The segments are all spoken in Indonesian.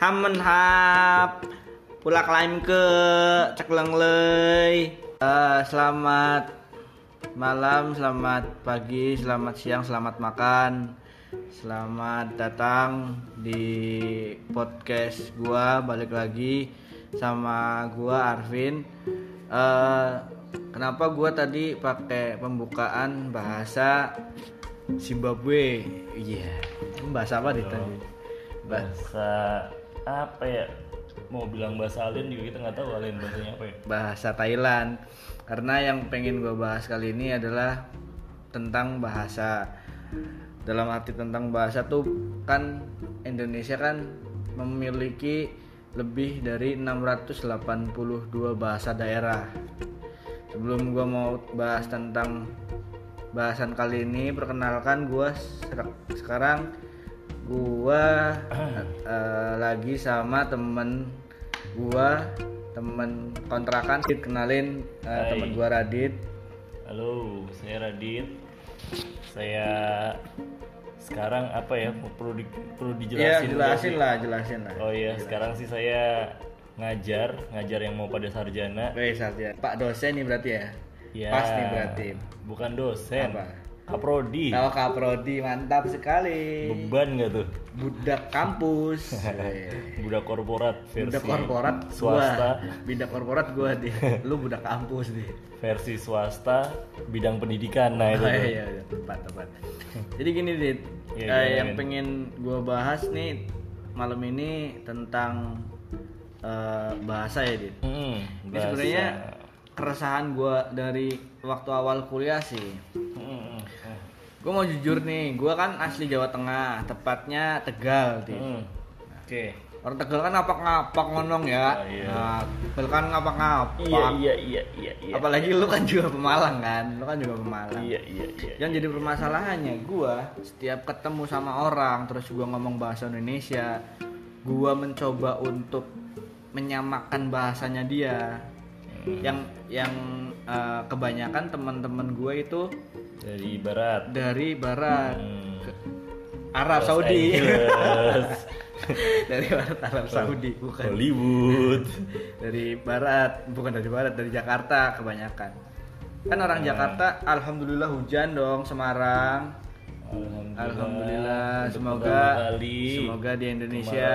Hamen hap. Pula klaim ke cekleng lei. Eh, Selamat malam, selamat pagi, selamat siang, selamat makan. Selamat datang di podcast gua Balik lagi sama gua Arvin. Eh, Kenapa gua tadi pakai pembukaan bahasa Zimbabwe? Iya Bahasa apa di tadi? Bahasa bahasa apa ya? Mau bilang bahasa alien juga kita nggak tahu alien bahasanya apa ya. Bahasa Thailand. Karena yang pengen gue bahas kali ini adalah tentang bahasa. Dalam arti tentang bahasa tuh kan Indonesia kan memiliki lebih dari 682 bahasa daerah. Sebelum gue mau bahas tentang bahasan kali ini perkenalkan gue sekarang gua eh, lagi sama temen gua temen kontrakan. Kenalin Hai. temen gua Radit. Halo saya Radit. Saya sekarang apa ya perlu di, perlu ya dijelasin dulu jelasin lah jelasin lah. Oh iya sekarang sih saya ngajar ngajar yang mau pada sarjana. Wih, saja Pak dosen nih berarti ya? Ya pas nih berarti. Bukan dosen. Apa? Kaprodi tahu Kaprodi mantap sekali. Beban nggak tuh? Budak kampus. Budak korporat versi budak korporat swasta. Gua. budak korporat gua deh lu budak kampus deh versi swasta bidang pendidikan. Nah itu Oh, iya, iya, tepat, tepat. Jadi gini, Dit. Iya, Eh, gimana, yang pengen gue bahas nih malam ini tentang eh, bahasa ya, Dit. Hmm, Ini bahasa. sebenarnya keresahan gue dari waktu awal kuliah sih. Hmm. Gue mau jujur nih, gue kan asli Jawa Tengah, tepatnya Tegal, Dit. Hmm. Oke. Orang Tegal kan ngapak-ngapak ngonong ya. Oh, iya. Nah, Tegal kan ngapak-ngapak. Iya iya iya iya iya. Apalagi lu kan juga Pemalang kan, lu kan juga Pemalang. Iya iya iya. Yang jadi permasalahannya gua setiap ketemu sama orang terus gua ngomong bahasa Indonesia, gua mencoba untuk menyamakan bahasanya dia. Yang yang eh, kebanyakan teman-teman gua itu Dari barat. dari barat Hmm. Arab Los Saudi. Dari barat Arab Saudi bukan. Hollywood. Dari barat, bukan dari barat, dari Jakarta kebanyakan. Kan orang Jakarta alhamdulillah hujan dong Semarang. Alhamdulillah. Alhamdulillah, semoga semoga di Indonesia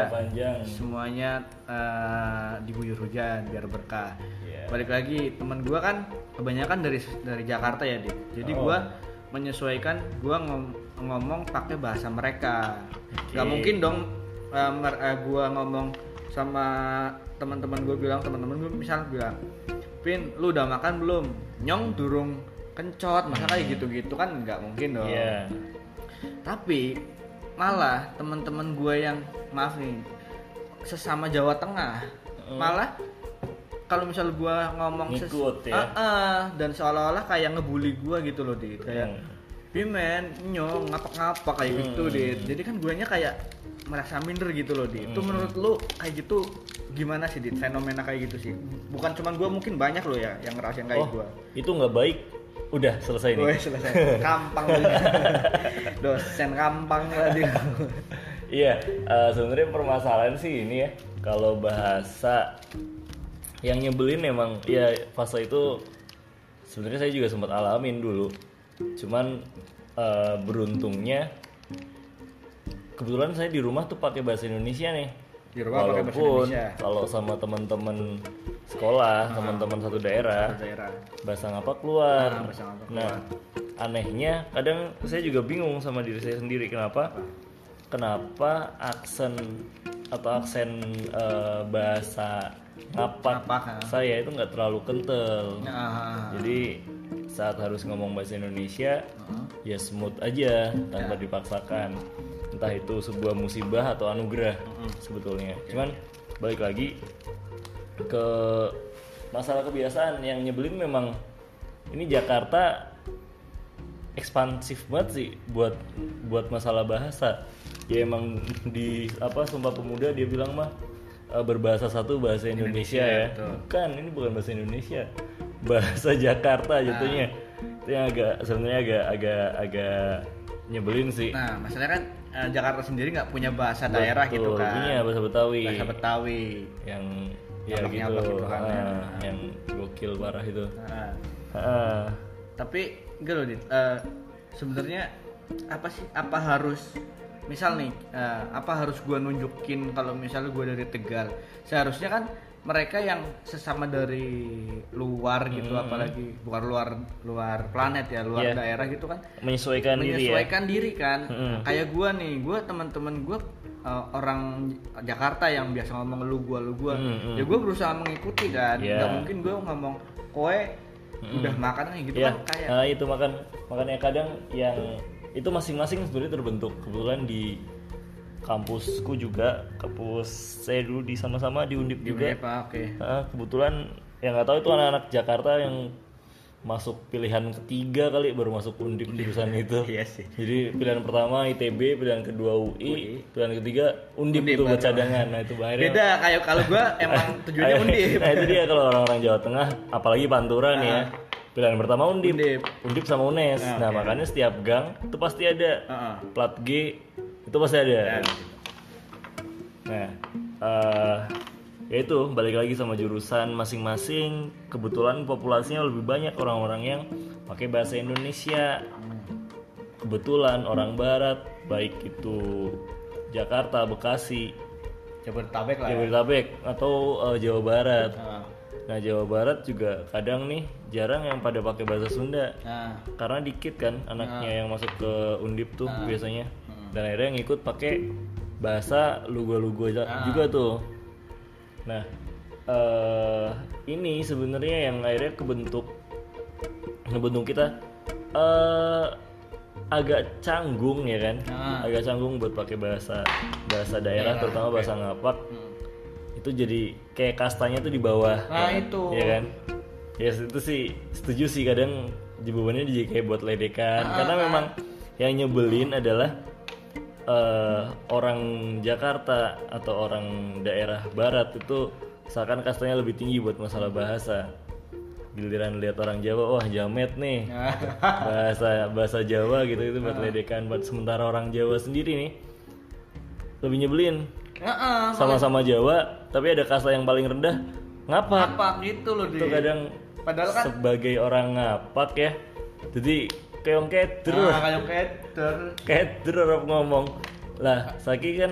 semuanya eh, diguyur hujan biar berkah. Iya. Balik lagi teman gua kan kebanyakan dari dari Jakarta ya, Dit. Jadi Oh. gua menyesuaikan gua ngom- ngomong pakai bahasa mereka. Oke. Gak mungkin dong mer- eh, gua ngomong sama teman-teman gue bilang teman-teman gue misal bilang Pin lu udah makan belum nyong durung kencot masa kayak gitu-gitu kan nggak mungkin dong Iya. Tapi malah teman-teman gue yang maaf nih sesama Jawa Tengah Mm. malah kalau misal gue ngomong Ngikut ya? Ah, ah, dan seolah-olah kayak ngebully gue gitu loh dit kayak Hmm. Pimen, nyong, ngapak-ngapak kayak gitu, Hmm. Dit. Jadi kan guanya kayak merasa minder gitu loh, Dit. Itu Hmm. menurut lu kayak gitu gimana sih, Dit? Fenomena kayak gitu sih. Bukan cuman gua, mungkin banyak loh ya yang ngerasain kayak Oh, gua. itu nggak baik. Udah selesai nih. Woi, selesai. Kampang. Dosen kampang tadi. Iya, eh, sebenarnya permasalahan sih ini ya. Kalau bahasa yang nyebelin emang ya fase itu sebenarnya saya juga sempat alamin dulu. Cuman eh, beruntungnya kebetulan saya di rumah tuh pakai bahasa Indonesia nih. Di rumah pakai bahasa Walaupun kalau sama teman-teman sekolah, teman-teman satu daerah, Daerah. bahasa ngapa keluar. Ah, bahasa ngapa Nah, anehnya kadang saya juga bingung sama diri saya sendiri kenapa kenapa aksen atau aksen eh, bahasa ngapak Ngapak, saya itu nggak terlalu kental. Nah, Jadi saat harus ngomong bahasa Indonesia Heeh. ya smooth aja Ya. tanpa dipaksakan. Entah itu sebuah musibah atau anugerah sebetulnya. Cuman balik lagi ke masalah kebiasaan yang nyebelin memang ini Jakarta ekspansif banget sih buat buat masalah bahasa. Ya emang di apa Sumpah Pemuda dia bilang mah eh, berbahasa satu bahasa Indonesia, Indonesia, ya. betul. Bukan, ini bukan bahasa Indonesia. Bahasa Jakarta jatuhnya. Itu yang agak sebenarnya agak agak agak nyebelin sih Nah, masalahnya kan eh, Jakarta sendiri nggak punya bahasa daerah Betul, gitu kan. punya bahasa Betawi Bahasa Betawi. yang ya gitu, gitu kan, ya. ah, yang gokil parah itu Nah, Ah, tapi gitu loh, Dit. Eh, sebenarnya apa sih apa harus misal nih eh, apa harus gua nunjukin kalau misalnya gua dari Tegal seharusnya kan mereka yang sesama dari luar gitu apalagi bukan luar luar planet ya luar Iya. daerah gitu kan. Menyesuaikan diri ya. Menyesuaikan diri kan. Mm-mm. kayak gua nih gua teman-teman gua uh, orang Jakarta yang biasa ngomong lu gua lu gua. Mm-mm. ya gua berusaha mengikuti kan. Iya. nggak mungkin gua ngomong kowe udah makan nih gitu ya kan kayak nah, itu makan makanya kadang yang itu masing-masing sebenarnya terbentuk. Kebetulan di kampusku juga kampus saya dulu di sama-sama di Undip juga oke Ah, kebetulan yang nggak tahu itu anak-anak Jakarta yang masuk pilihan ketiga kali baru masuk undip jurusan itu. Iya sih. Jadi pilihan pertama ITB, pilihan kedua UI, pilihan ketiga undip, Undip itu buat cadangan. Nah itu bahaya. beda kayak kalau gua emang tujuannya undip nah itu dia kalau orang-orang Jawa Tengah, apalagi Pantura nih ya. Pilihan pertama undip, Undip. undip sama UNES. Ah, nah oke. makanya setiap gang itu pasti ada Heeh. plat G itu pasti ada. Ya. Nah, eh ya itu balik lagi sama jurusan masing-masing. Kebetulan populasinya lebih banyak orang-orang yang pakai bahasa Indonesia. Kebetulan orang Barat, baik itu Jakarta, Bekasi, Jabodetabek lah ya. Jabodetabek atau eh, Jawa Barat. Heeh. Nah, Jawa Barat juga kadang nih jarang yang pada pakai bahasa Sunda. nah Karena dikit kan anaknya yang masuk ke Undip tuh biasanya. Dan akhirnya yang ikut pakai bahasa lugu-lugu aja- Ah. juga tuh. Nah, eh ini sebenarnya yang akhirnya kebentuk ngebentuk kita eh agak canggung ya kan. Ah. Agak canggung buat pakai bahasa bahasa daerah terutama bahasa ngapak. Hmm. Itu jadi kayak kastanya tuh di bawah. Nah, ya, itu. Ya kan? Ya itu sih setuju sih kadang jawabannya jadi kayak buat ledekan Ah, karena memang yang nyebelin adalah eh, orang Jakarta atau orang daerah barat itu seakan kastanya lebih tinggi buat masalah bahasa. Giliran lihat orang Jawa wah jamet nih. Bahasa bahasa Jawa gitu itu buat ledekan buat sementara orang Jawa sendiri nih. Lebih nyebelin. Sama-sama Jawa tapi ada kasta yang paling rendah ngapak. Apa gitu loh itu kadang Padahal kan sebagai orang ngapak ya. Jadi keong keder Nah, kayak keder. keder orang ngomong lah saki kan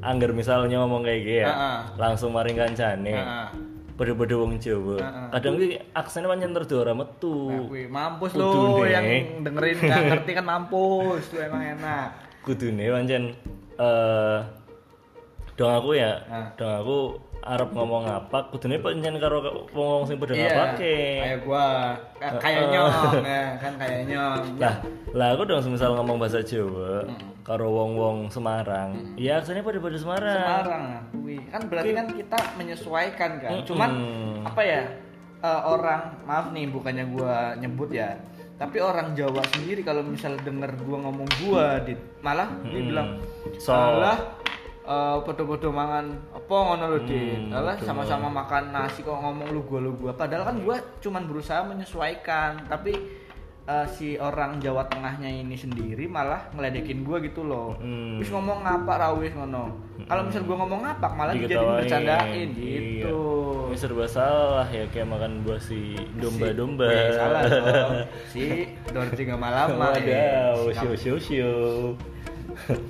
anggar misalnya ngomong kayak gitu ya Heeh. langsung maring kancane Heeh. pada-pada wong Jawa Heeh. kadang ki aksennya pancen terdora metu Nah, mampus lo yang dengerin nggak ngerti kan mampus tuh emang enak. kudune pancen eh dong aku ya Nah. dong aku arep ngomong apa kudune pancen karo wong sing padha ngapake kayak gua Ka- kayak nyong ya kan kayak nyong. lah lah aku dong semisal ngomong bahasa Jawa karo wong-wong Semarang ya aksennya pada pada Semarang Semarang kuwi. Kan berarti kan kita menyesuaikan kan. Cuman Mm. apa ya? eh, orang maaf nih bukannya gua nyebut ya. Tapi orang Jawa sendiri kalau misal denger gua ngomong gua dit malah dia Mm. bilang So- salah eh podo-podo mangan apa ngono lho dit. Hmm, sama-sama makan nasi kok ngomong lu gua lu gua. Padahal kan gua cuman berusaha menyesuaikan, tapi eh, si orang Jawa Tengahnya ini sendiri malah ngeledekin gua gitu loh. Hmm. Wis ngomong ngapak ra wis ngono. Kalau misal gua ngomong ngapak malah dijadiin Diketawain. bercandain gitu. Iya. Ini serba salah ya kayak makan buah si domba-domba. Si, salah dong. Si Dorji nggak malam Wadaw, show show show.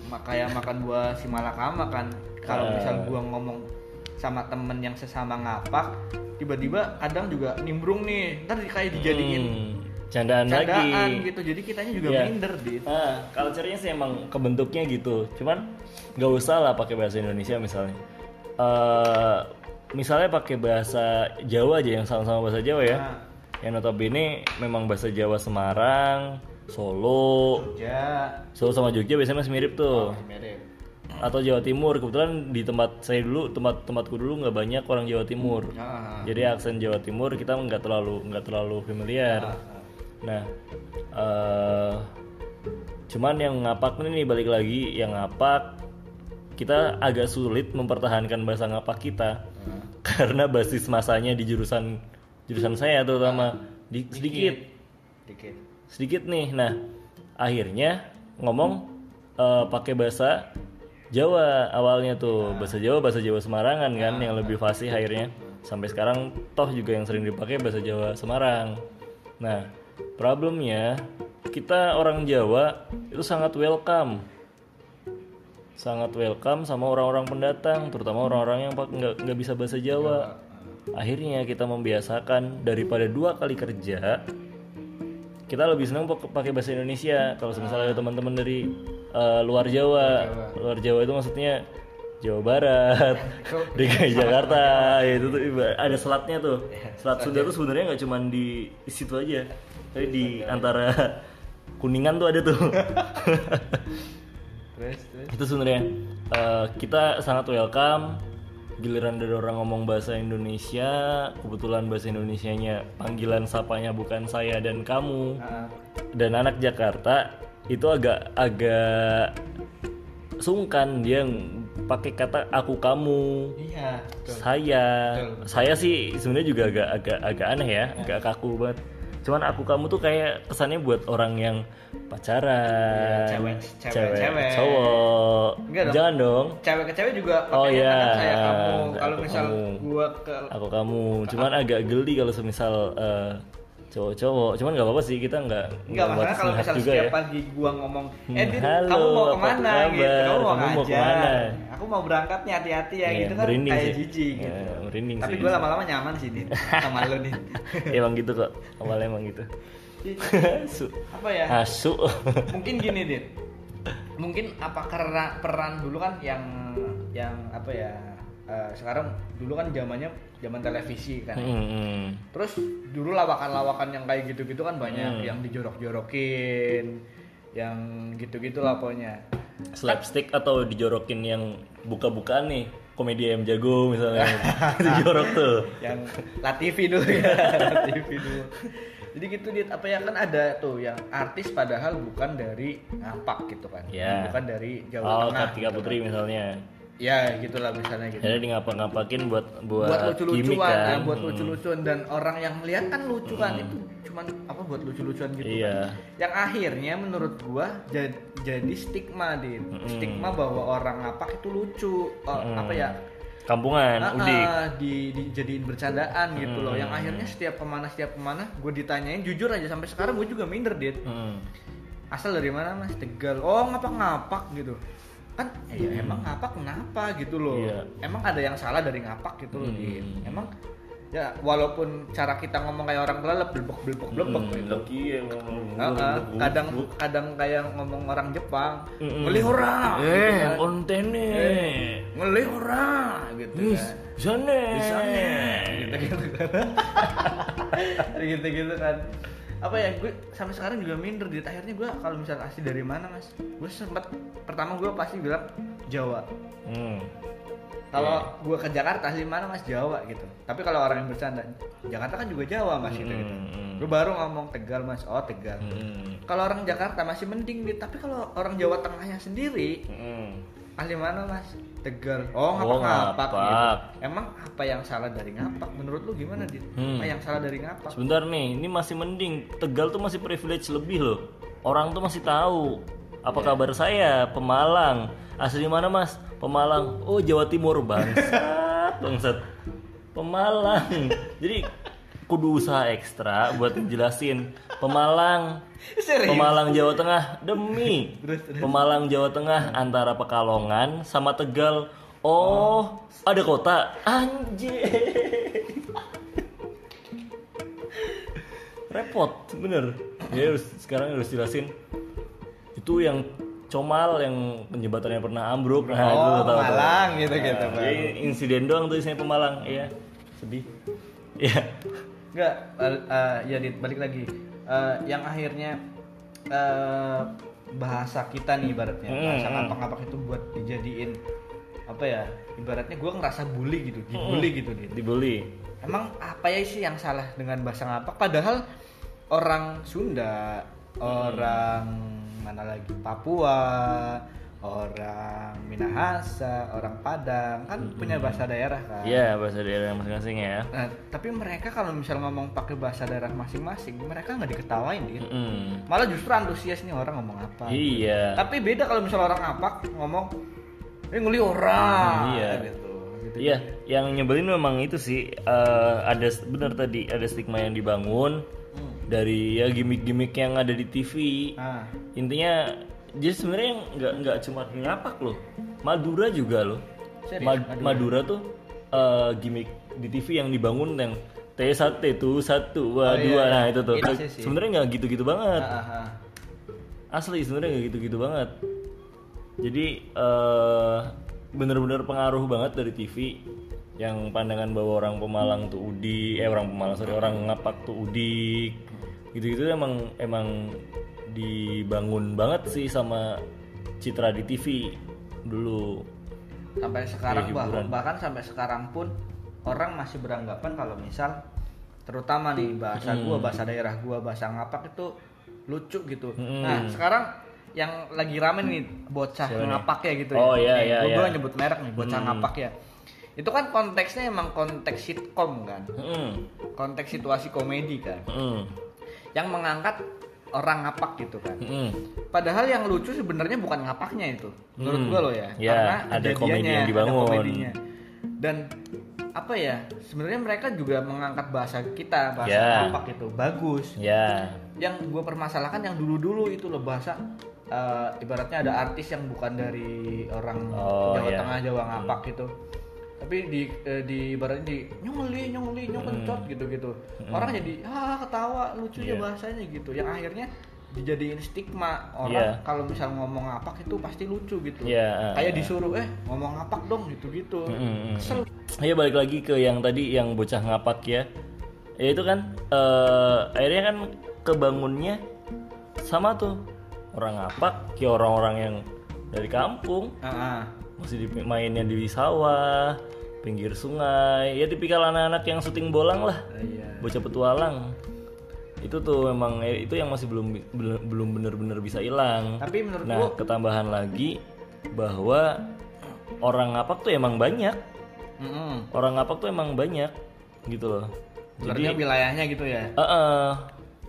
Makanya makan buah si malakama kan. Kalau Ah. misal gua ngomong sama temen yang sesama ngapak, tiba-tiba kadang juga nimbrung nih. Ntar kayak dijadiin Hmm, candaan, candaan lagi. gitu. Jadi kitanya juga Iya. minder dit. Ah, culture-nya sih emang kebentuknya gitu. Cuman nggak usah lah pakai bahasa Indonesia misalnya. Eh, misalnya pakai bahasa Jawa aja yang sama-sama bahasa Jawa ya. Nah. Yang notabene memang bahasa Jawa Semarang, Solo, Ya, Solo sama Jogja biasanya masih mirip tuh. mirip. Atau Jawa Timur. Kebetulan di tempat saya dulu, tempat tempatku dulu nggak banyak orang Jawa Timur. Ah, Jadi aksen Jawa Timur kita nggak terlalu nggak terlalu familiar. ah. Nah, eh cuman yang ngapak ini nih balik lagi, yang ngapak kita agak sulit mempertahankan bahasa ngapak kita karena basis masanya di jurusan jurusan saya terutama di, sedikit Dikit. Sedikit nih. Nah, akhirnya ngomong eh, pakai bahasa Jawa awalnya tuh. Bahasa Jawa bahasa Jawa Semarangan kan yang lebih fasih akhirnya. Sampai sekarang toh juga yang sering dipakai bahasa Jawa Semarang. Nah problemnya kita orang Jawa itu sangat welcome. Sangat welcome sama orang-orang pendatang terutama orang-orang yang nggak nggak bisa bahasa Jawa. Akhirnya kita membiasakan daripada dua kali kerja kita lebih senang pak- pakai bahasa Indonesia. Kalau misalnya ada teman-teman dari eh, luar Jawa. Luar Jawa. Itu maksudnya Jawa Barat DKI Jakarta ya itu tuh ada selatnya tuh. Selat Sunda tuh sebenarnya nggak cuma di, situ aja. Tapi di antara kuningan tuh ada tuh. Terus terus? Itu sebenarnya eh, kita sangat welcome giliran dari orang ngomong bahasa Indonesia kebetulan bahasa Indonesianya panggilan sapanya bukan saya dan kamu. Ah, dan anak Jakarta itu agak agak sungkan. Dia pakai kata aku kamu. Iya betul. saya. Saya sih sebenarnya juga agak agak agak aneh ya agak kaku banget cuman aku kamu tuh kayak kesannya buat orang yang pacaran Iya, cewek- cewek- cewek. cowok Enggak dong. jangan dong cewek ke cewek juga Oh, iya. saya kamu kalau Aku misal kamu. gua ke aku kamu cuman agak geli kalau semisal eh, cowok-cowok cuman nggak apa-apa sih kita nggak Enggak masalah kalau minat misal juga setiap ya pagi gua ngomong, Hmm, eh halo, kamu mau ke mana gitu, kamu mau Kamu mau ke mana? aku mau berangkat nih hati-hati ya Iya, gitu kan kayak sih. jijik gitu. Iya, merinding Tapi sih. gua lama-lama nyaman sih Dit sama lu nih. emang gitu kok awalnya emang gitu. Apa ya? asu Mungkin gini Dit. Mungkin apa karena peran dulu kan yang yang apa ya? Eh, sekarang dulu kan zamannya zaman televisi kan. Hmm, Terus dulu lawakan-lawakan yang kayak gitu-gitu kan Hmm. banyak yang dijorok-jorokin, yang gitu-gitu lah pokoknya. slapstick atau dijorokin yang buka-bukaan nih komedi ayam jago misalnya dijorok tuh Yang Latifi dulu ya, Latifi dulu. Jadi gitu dit apa ya kan ada tuh yang artis padahal bukan dari ngapak gitu kan. Ya. Bukan dari Jawa oh Tengah. Kartika gitu Putri kan. misalnya Ya gitulah misalnya gitu. jadi di ngapa-ngapakin buat buat, buat lucu-lucuan gimmick kan nah, buat Hmm. lucu-lucuan dan orang yang melihat kan lucu kan itu cuman apa buat lucu-lucuan gitu Iya. kan. yang akhirnya menurut gua jadi, jadi stigma din Mm-mm. stigma bahwa orang ngapak itu lucu Oh, Hmm. apa ya kampungan Ah, udik di, dijadiin bercandaan gitu loh yang Hmm. akhirnya setiap ke mana setiap ke mana gue ditanyain jujur aja sampai sekarang gue juga minder dit Hmm. asal dari mana mas tegal oh ngapak ngapak gitu kan eh, ya emang ngapak kenapa? gitu loh. Iya. emang ada yang salah dari ngapak gitu loh Hmm. Emang ya walaupun cara kita ngomong kayak orang kelelep blebek blebek blebek Hmm, gitu. iya, ngomong. Ah, ah, kadang kadang kayak ngomong orang Jepang Mm-mm. ngelihora eh gitu kan. kontene Eh, ngelihora gitu Wih, kan. sana Bisanya gitu gitu kan. Gitu gitu kan apa ya gue sampai sekarang juga minder di akhirnya gue kalau misalnya asli dari mana mas gue sempat pertama gue pasti bilang Jawa Hmm. kalau gue ke Jakarta asli mana mas Jawa gitu tapi kalau orang yang bercanda Jakarta kan juga Jawa mas gitu, gitu. Hmm, hmm. gue baru ngomong Tegal mas oh Tegal Hmm. kalau orang Jakarta masih mending Dit. tapi kalau orang Jawa Tengahnya sendiri Hmm. Ahli mana mas Tegal oh Oh, ngapak ngapak ngapak. gitu emang apa yang salah dari ngapak menurut lu gimana dit Hmm. apa yang salah dari ngapak Sebentar nih, ini masih mending. Tegal tuh masih privilege lebih loh. Orang tuh masih tahu. Apa Iya. kabar saya? Pemalang. Asli mana mas? Pemalang. Oh Jawa Timur bangsat, bangsat. Pemalang. Jadi kudu usaha ekstra buat ngejelasin Pemalang. Serius? Pemalang Jawa Tengah demi Terus, terus. Pemalang Jawa Tengah antara Pekalongan sama Tegal. Oh, ada kota. Anjir. repot bener ya harus sekarang harus jelasin itu yang comal yang penjembatannya pernah ambruk nah itu oh tahu tahu. Malang gitu gitu Nah, insiden doang tuh isinya pemalang iya sedih iya Enggak, eh, eh, ya dit balik lagi. Eh, yang akhirnya eh, bahasa kita nih ibaratnya Hmm, bahasa hmm. ngapak-ngapak itu buat dijadiin apa ya ibaratnya gue ngerasa bully gitu dibully gitu dit. Dibully. Emang apa ya sih yang salah dengan bahasa ngapak? Padahal orang Sunda, orang mana lagi Papua, orang Minahasa, orang Padang kan punya bahasa daerah kan. Iya bahasa daerah masing-masing ya. Nah, tapi mereka kalau misal ngomong pakai bahasa daerah masing-masing, mereka nggak diketawain gitu. Mm. Malah justru antusias nih orang ngomong apa. Iya. Tapi beda kalau misal orang apak ngomong, eh ngeli orang. Iya. Gitu. Gitu. Iya, yang nyebelin memang itu sih eh, ada benar tadi ada stigma yang dibangun Hmm. dari ya gimmick-gimmick yang ada di TV. Nah, Intinya dia sebenarnya nggak nggak cuma ngapak loh, Madura juga loh. Serius, Ma- Madura. tuh eh, gimmick di TV yang dibangun yang T1 tuh satu, Oh, wah iya, dua, iya. nah itu tuh. Sebenarnya nggak gitu-gitu banget. ah, ah, ah. Asli sebenarnya nggak gitu-gitu banget. Jadi eh bener-bener pengaruh banget dari TV yang pandangan bahwa orang Pemalang tuh udik, eh orang Pemalang sorry orang ngapak tuh udik, gitu-gitu emang emang dibangun banget sih sama citra di TV dulu. sampai sekarang bah- hiburan. bahkan sampai sekarang pun orang masih beranggapan kalau misal terutama nih bahasa gua bahasa daerah gua bahasa ngapak itu lucu gitu Hmm. nah sekarang yang lagi rame nih bocah Siapa nih? ngapak ya gitu Oh, ya iya, iya, gua, iya. nyebut merek nih bocah Hmm. ngapak ya itu kan konteksnya emang konteks sitkom kan Mm, konteks situasi komedi kan mm, yang mengangkat orang ngapak gitu kan mm. Padahal yang lucu sebenarnya bukan ngapaknya itu, menurut Hmm. gua loh ya. Ya, Karena ada komedi yang ada dibangun. komedinya. Dan apa ya? Sebenarnya mereka juga mengangkat bahasa kita, bahasa Ya. ngapak itu bagus. Ya, Yang gua permasalahkan yang dulu-dulu itu loh bahasa eh, ibaratnya ada artis yang bukan dari orang Oh, Jawa ya. Tengah Jawa ngapak gitu. Tapi di eh, di ibaratnya di nyongli nyongli nyongkencot gitu-gitu. Orang jadi ah ketawa lucu ya Iya. bahasanya gitu. Yang akhirnya dijadiin stigma orang Iya. kalau misal ngomong ngapak itu pasti lucu gitu. Iya, Kayak ah, disuruh eh ngomong ngapak dong gitu-gitu. Mm-mm. Kesel. Ya balik lagi ke yang tadi yang bocah ngapak ya. Ya itu kan eh, akhirnya kan kebangunnya sama tuh orang ngapak kayak orang-orang yang dari kampung Ah, ah. Masih di, mainnya di sawah, pinggir sungai. Ya tipikal anak-anak yang syuting bolang lah, Iya. bocah petualang. Itu tuh memang eh, itu yang masih belum belum belum bener-bener bisa hilang. Tapi menurut Nah, gua ketambahan lagi bahwa orang ngapak tuh emang banyak. mm-mm. Orang ngapak tuh emang banyak gitu loh. Jadi wilayahnya gitu ya. eh, eh,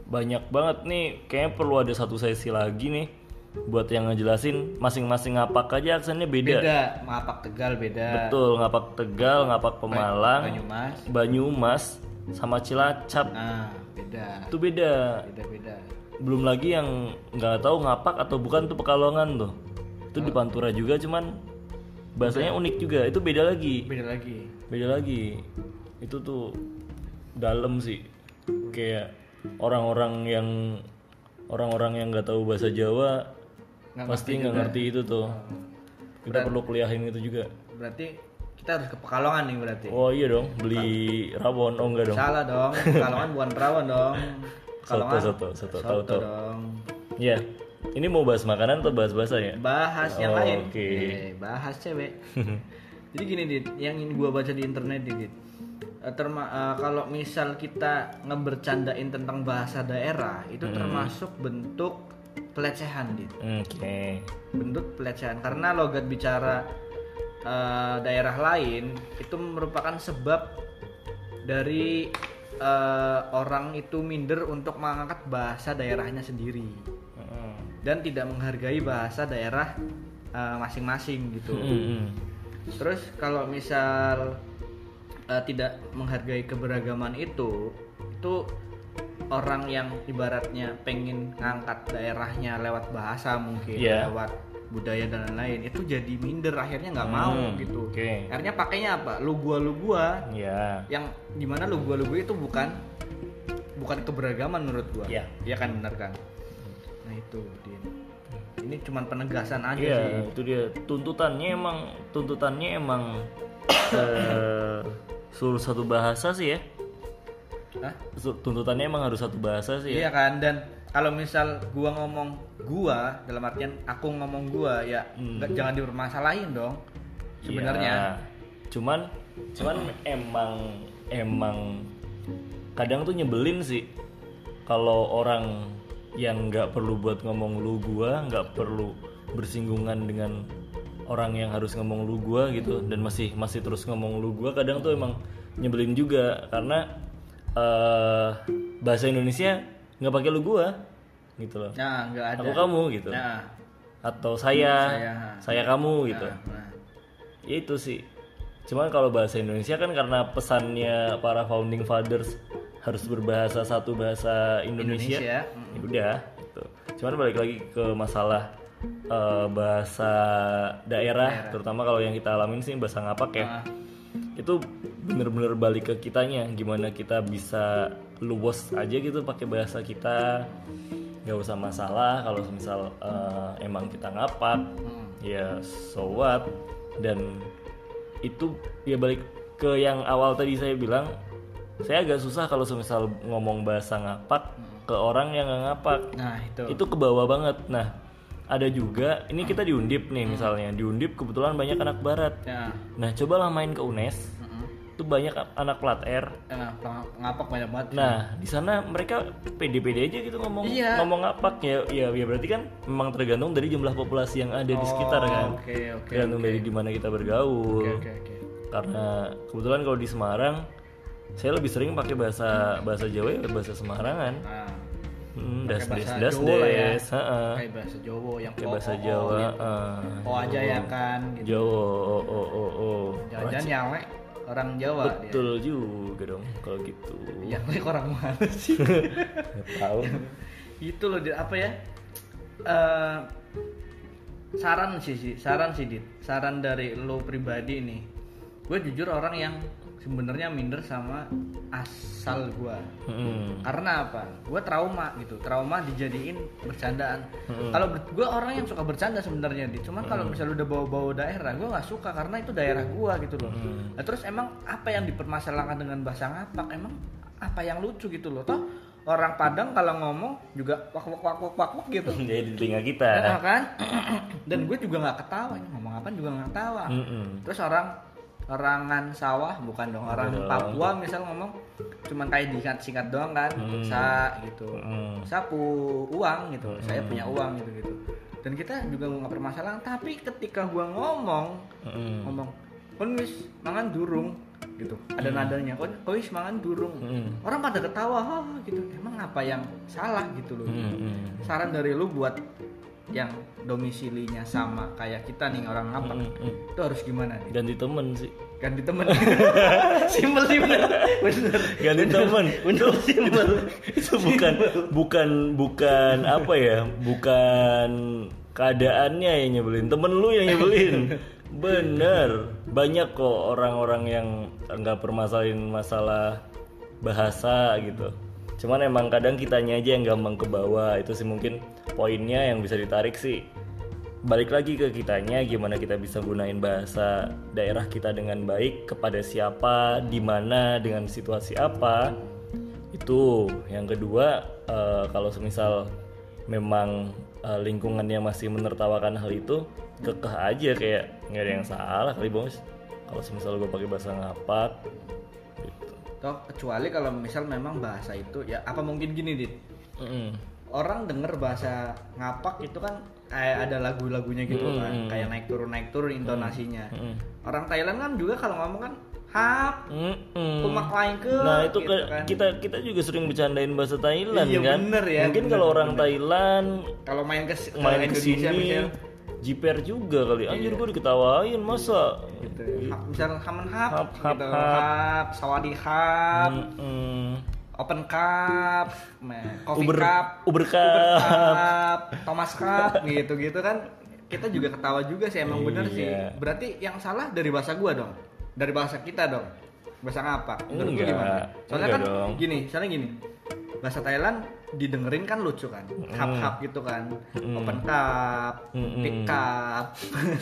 banyak banget nih kayaknya perlu ada satu sesi lagi nih buat yang ngejelasin masing-masing ngapak aja aksennya beda. Beda, ngapak Tegal beda. Betul, ngapak Tegal, ngapak Pemalang, Banyumas. Banyumas sama Cilacap. Nah, beda. Itu beda. Beda-beda. Belum lagi yang nggak tahu ngapak atau bukan tuh Pekalongan tuh. Itu di Pantura juga cuman bahasanya unik juga. Itu beda lagi. Beda lagi. beda lagi itu tuh dalam sih kayak orang-orang yang orang-orang yang nggak tahu bahasa Jawa Nggak pasti nggak ngerti itu tuh kita perlu kuliahin itu juga Berarti kita harus ke Pekalongan nih berarti. oh iya dong beli rawon oh enggak dong Salah dong. Pekalongan bukan perawan dong. Pekalongan soto soto tahu tahu dong. ya ini mau bahas makanan atau bahas bahasa ya Bahas yang Oh, lain. oke. Eh, bahas cewek. Jadi gini dit, yang ingin gua baca di internet dit. Eh, terma eh, kalau misal kita ngebercandain tentang bahasa daerah itu Hmm. termasuk bentuk pelecehan dit. oke. Bentuk pelecehan. Karena logat bicara eh, daerah lain itu merupakan sebab dari eh, orang itu minder untuk mengangkat bahasa daerahnya sendiri. Dan tidak menghargai bahasa daerah eh, masing-masing gitu. Terus kalau misal eh, tidak menghargai keberagaman itu, itu orang yang ibaratnya pengen ngangkat daerahnya lewat bahasa mungkin, Iya. lewat budaya dan lain-lain, itu jadi minder akhirnya nggak mau Hmm, gitu. oke. Akhirnya pakainya apa? Lu gua lu gua, ya yang di mana lu gua lu gua itu bukan bukan keberagaman menurut gua. Iya. Iya kan benar kan? Nah itu Din. Ini cuman penegasan aja Iya, sih. itu dia tuntutannya emang tuntutannya emang eh, suruh satu bahasa sih ya. Hah? Tuntutannya emang harus satu bahasa sih Iya ya. kan dan kalau misal gua ngomong gua dalam artian aku ngomong gua ya Hmm. jangan dipermasalahin dong. Sebenarnya Iya. Cuman cuman emang emang kadang tuh nyebelin sih kalau orang yang nggak perlu buat ngomong lu gua nggak perlu bersinggungan dengan orang yang harus ngomong lu gua gitu dan masih masih terus ngomong lu gua kadang tuh emang nyebelin juga karena eh bahasa Indonesia nggak pakai lu gua gitu loh. Nah, nggak ada. aku kamu gitu. Nah, atau saya Saya. saya, kamu gitu. nah. ya itu sih. Cuman kalau bahasa Indonesia kan karena pesannya para founding fathers harus berbahasa satu bahasa Indonesia, Indonesia, ya udah gitu. cuman balik lagi ke masalah eh, bahasa daerah, terutama kalau yang kita alamin sih bahasa ngapak ya. Nah, itu bener-bener balik ke kitanya. Gimana kita bisa luwes aja gitu pakai bahasa kita. Nggak usah masalah kalau misal eh, emang kita ngapak ya so what. Dan itu ya balik ke yang awal tadi saya bilang saya agak susah kalau semisal ngomong bahasa ngapak ke orang yang nggak ngapak nah, itu. itu ke bawah banget. Nah ada juga ini kita diundip nih misalnya. Diundip kebetulan banyak anak barat. Ya. nah cobalah main ke UNES Itu banyak anak plat R Nah, ngapak banyak banget. nah di sana mereka pede-pede aja gitu ngomong Iya. ngomong ngapak ya ya ya berarti kan memang tergantung dari jumlah populasi yang ada di sekitar kan Oh, Oke, oke. tergantung dari di mana kita bergaul Oke, oke, oke. karena kebetulan kalau di Semarang saya lebih sering pakai bahasa bahasa Jawa ya bahasa Semarangan Nah, hmm, das des das Jawa ya. des heeh. Kayak bahasa Jawa yang oh, bahasa oh, oh, Jawa gitu. heeh. Oh aja ya kan gitu. Jawa oh oh oh, oh. Jangan-jangan nyawe orang Jawa dia. betul juga dong kalau gitu. Yang orang mana sih? Tahu. Itu loh apa ya? Eh, saran sih sih saran sih dit. Saran dari lo pribadi nih. Gue jujur orang yang sebenarnya minder sama asal gue Hmm. karena apa? Gue trauma gitu. Trauma dijadiin bercandaan. Kalau gue orang yang suka bercanda sebenarnya dit. Cuman kalau misalnya udah bawa-bawa daerah gue nggak suka karena itu daerah gue gitu loh. Nah, terus emang apa yang dipermasalahkan dengan bahasa ngapak? Emang apa yang lucu gitu loh. Toh orang Padang kalau ngomong juga wak wak wak wak wak, wak gitu. Jadi di telinga kita. Nah, kan? Dan gue juga nggak ketawa. Ngomong apa juga nggak ketawa. Mm-mm. terus orang orangan sawah bukan dong orang dong. Papua misal ngomong cuman kayak disingkat singkat doang kan Hmm. sa gitu Mm. sapu uang gitu saya punya uang gitu gitu dan kita juga nggak permasalahan tapi ketika gua ngomong Mm-mm. ngomong kon wis mangan durung gitu ada nadanya kon wis mangan durung Mm. orang pada ketawa "Hah," gitu emang apa yang salah gitu loh Mm-mm. saran dari lu buat yang domisilinya sama kayak kita nih orang apa Mm-mm. itu harus gimana nih? Ganti temen sih. Ganti temen. Simpel sih bener. Bener. Ganti temen. Bener simpel. Itu bukan bukan bukan apa ya? Bukan keadaannya yang nyebelin. Temen lu yang nyebelin. Bener. Banyak kok orang-orang yang nggak permasalahin masalah bahasa gitu cuman emang kadang kitanya aja yang gampang ke bawah. Itu sih mungkin poinnya yang bisa ditarik sih. Balik lagi ke kitanya gimana kita bisa gunain bahasa daerah kita dengan baik kepada siapa di mana dengan situasi apa. Itu. Yang kedua eh, kalau semisal memang eh, lingkungannya masih menertawakan hal itu kekeh aja kayak nggak ada yang salah kali bos. Kalau semisal gue pakai bahasa ngapak toh kecuali kalau misal memang bahasa itu ya apa mungkin gini dit Mm-mm. orang denger bahasa ngapak itu kan kayak ada lagu-lagunya gitu Hmm, kan hmm. kayak naik turun naik turun intonasinya Mm-mm. orang Thailand kan juga kalau ngomong kan hap Mm-mm. kumak lain ke Nah itu gitu ke- kan. kita kita juga sering bercandain bahasa Thailand Iya, kan. bener ya, Mungkin bener, kalau orang bener. Thailand kalau main ke, main ke Indonesia sini jiper juga kali. Anjir gue diketawain masa. gitu hap, misal hamen hap, Hap, hap, gitu hap. hap sawadi hap Mm-mm. open cup coffee Uber cup Uber Uber Cup. Cup, Thomas Cup gitu gitu kan kita juga ketawa juga sih emang bener sih Iya. berarti yang salah dari bahasa gua dong dari bahasa kita dong bahasa apa menurut Enggak, gimana soalnya enggak kan dong. gini soalnya gini bahasa Thailand didengerin kan lucu kan hap gitu kan Mm. open cup Mm-mm. pick up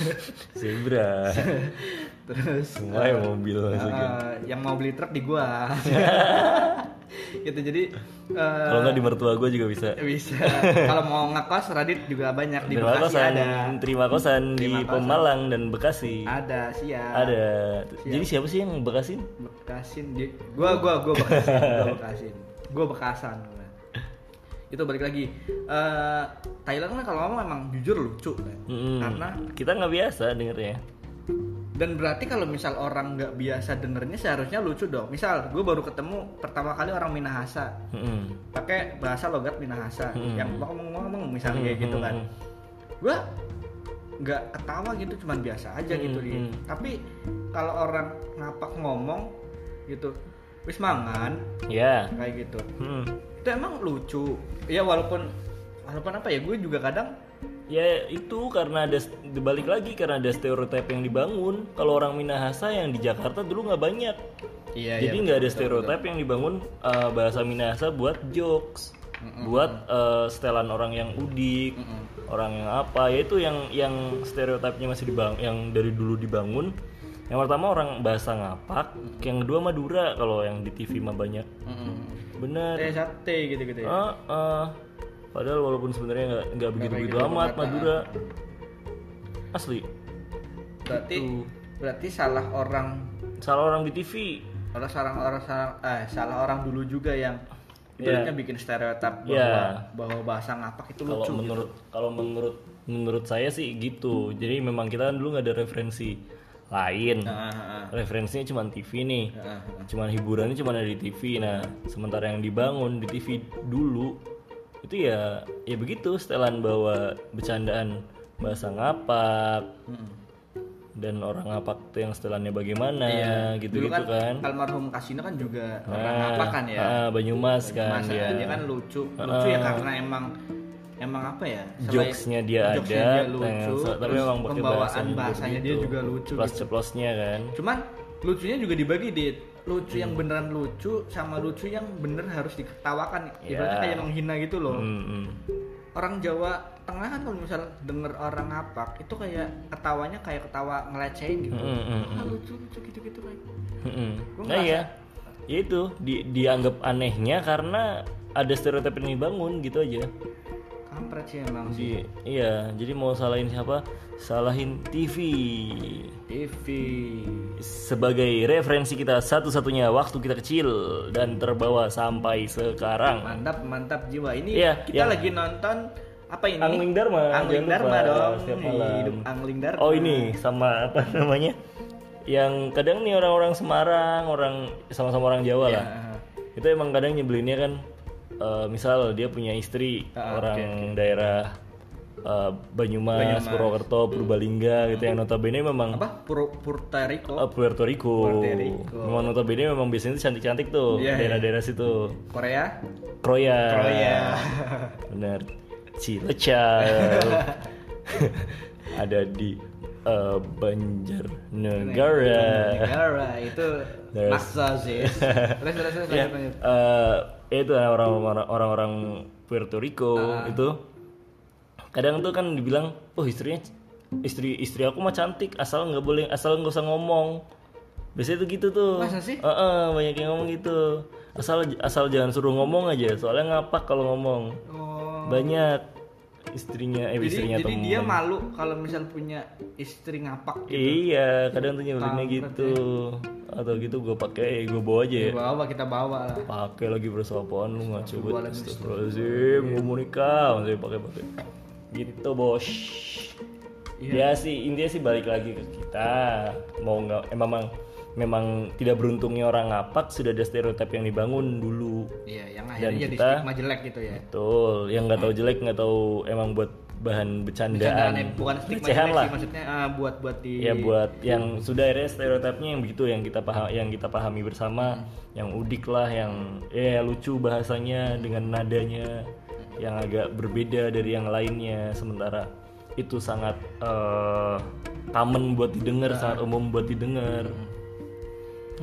Zebra. terus Semua yang mobil masukin. eh, yang mau beli truk di gua gitu jadi eh, Kalau nggak di mertua gue juga bisa. bisa kalau mau ngekos Radit juga banyak di Terima Bekasi kosan, ada terima kosan di Terima kosan. Pemalang dan Bekasi. ada siap Ada. Jadi siapa sih yang Bekasin? Bekasin di gua gua gua Bekasin gua Bekasin gua Bekasan gua. Itu balik lagi Eh, Thailand kan kalau ngomong emang jujur lucu kan? Mm-mm. karena kita nggak biasa dengernya dan berarti kalau misal orang nggak biasa dengernya seharusnya lucu dong misal gue baru ketemu pertama kali orang Minahasa Mm-mm. pakai bahasa logat Minahasa Hmm. yang ngomong-ngomong misalnya kayak gitu kan Hmm. gue nggak ketawa gitu cuman biasa aja gitu Hmm, dia hmm. tapi kalau orang ngapak ngomong gitu wis mangan ya kayak gitu Mm. Itu emang lucu. Ya walaupun walaupun apa ya gue juga kadang ya itu karena ada dibalik lagi karena ada stereotip yang dibangun. Kalau orang Minahasa yang di Jakarta dulu nggak banyak. Iya jadi nggak ada stereotip yang dibangun uh, bahasa Minahasa buat jokes buat uh, setelan orang yang udik orang yang apa. Ya itu yang yang stereotipnya masih dibangun yang dari dulu dibangun. Yang pertama orang bahasa ngapak yang kedua Madura kalau yang di TV mah banyak bener eh sate gitu gitu ya Ah, ah. padahal walaupun sebenarnya nggak nggak begitu begitu gitu amat Madura asli berarti Gitu. berarti salah orang salah orang di TV salah orang salah, eh, salah orang dulu juga yang Iya. ibaratnya bikin stereotip bahwa Iya. bahwa bahasa ngapak itu kalau lucu. gitu. menurut kalau menurut menurut saya sih gitu jadi memang kita kan dulu nggak ada referensi lain. Ah, ah. referensinya cuma TV nih. Ah, ah. cuman hiburannya cuma ada di TV nah sementara yang dibangun di TV dulu itu ya ya begitu setelan bahwa bercandaan bahasa ngapak dan orang ngapak tuh yang setelannya bagaimana gitu Dulu gitu kan, almarhum Kasino kan juga orang Nah, ngapak kan ya. ah, Banyumas kan Masa dia dia kan lucu, lucu ya karena emang emang apa ya? jokesnya dia jokesnya ada dia lucu, tapi terus memang pakai pembawaan bahasanya bahasanya dia juga lucu. plus gitu. ceplosnya kan Cuman lucunya juga dibagi di lucu yang beneran lucu sama lucu yang bener harus diketawakan. Ya. Ibaratnya kayak menghina gitu loh. Hmm, hmm. orang Jawa Tengah kan kalau misal denger orang ngapak itu kayak ketawanya kayak ketawa ngelecehin gitu. Hmm, hmm, Ah, lucu lucu gitu gitu kayak. Mm-mm. Gua Nah iya, ya itu di, dianggap anehnya karena ada stereotip yang dibangun gitu aja. Kampret sih emang sih. Iya, jadi mau salahin siapa? Salahin TV TV. sebagai referensi kita satu-satunya waktu kita kecil dan terbawa sampai sekarang. Mantap mantap jiwa. Ini Iya, kita yang- lagi nonton apa ini? Angling Dharma, Angling Dharma dong. Hidup Angling Dharma. Oh ini sama apa namanya? Yang kadang nih orang-orang Semarang, orang sama-sama orang Jawa lah. Ah, itu emang kadang nyebelinnya kan eh, misal dia punya istri Ah, orang daerah eh, Banyumas, Purwokerto, Purbalingga gitu yang notabene memang apa? Pur Puerto Rico. eh, Puerto Rico. Puerto Rico. Memang notabene memang biasanya cantik-cantik tuh Iya, iya. daerah-daerah situ. Korea. Kroya. Kroya. Bener. Cilacap. Ada di eh, Banjarnegara. Negara itu Terus- maksa sih. Terus terus terus ya, lanjut, lanjut. Itu orang-orang orang-orang Puerto Rico Ah. itu kadang tuh kan dibilang oh istrinya istri istri aku mah cantik asal nggak boleh asal nggak usah ngomong biasanya tuh gitu tuh Masa sih? Heeh, banyak yang ngomong gitu asal asal jangan suruh ngomong aja soalnya ngapak kalau ngomong Oh. banyak istrinya eh Jadi, istrinya jadi temen. dia malu kalau misal punya istri ngapak gitu. iya kadang tuh nyebelinnya gitu atau gitu gue pakai gue bawa aja ya Bawa kita bawa lah. pakai lagi bersopan lu ngaco banget Astagfirullahaladzim. Gue mau nikah masih pakai pakai gitu bos Iya. ya sih intinya sih balik lagi ke kita mau nggak eh, memang tidak beruntungnya orang ngapak sudah ada stereotip yang dibangun dulu. Iya, yang Dan akhirnya jadi kita- stigma jelek gitu ya. betul yang nggak tahu jelek nggak tahu emang buat bahan Bercandaan. Bercandaan ya, bukan stigma jelek lah. sih maksudnya ah, buat buat di ya buat yang sudah akhirnya stereotipnya yang begitu yang kita paham yang kita pahami bersama yang udik lah yang ya lucu bahasanya dengan nadanya yang agak berbeda dari yang lainnya. Sementara itu sangat eh, common buat didengar sangat umum buat didengar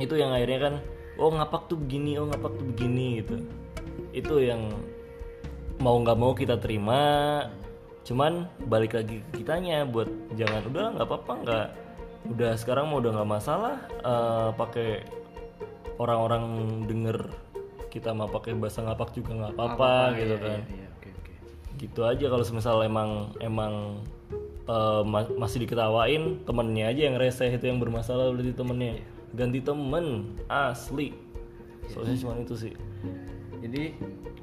itu yang akhirnya kan oh ngapak tuh begini oh ngapak tuh begini gitu. Itu yang mau nggak mau kita terima. Cuman balik lagi ke kitanya buat jangan udah nggak apa-apa nggak udah sekarang mau udah nggak masalah eh, pakai orang-orang denger kita mau pakai bahasa ngapak juga nggak apa-apa gitu Iya, kan. Iya, iya, oke oke. gitu aja kalau semisal emang emang eh, ma- masih diketawain temennya aja yang reseh itu yang bermasalah berarti temennya ganti temen asli. Soalnya cuma itu sih. Jadi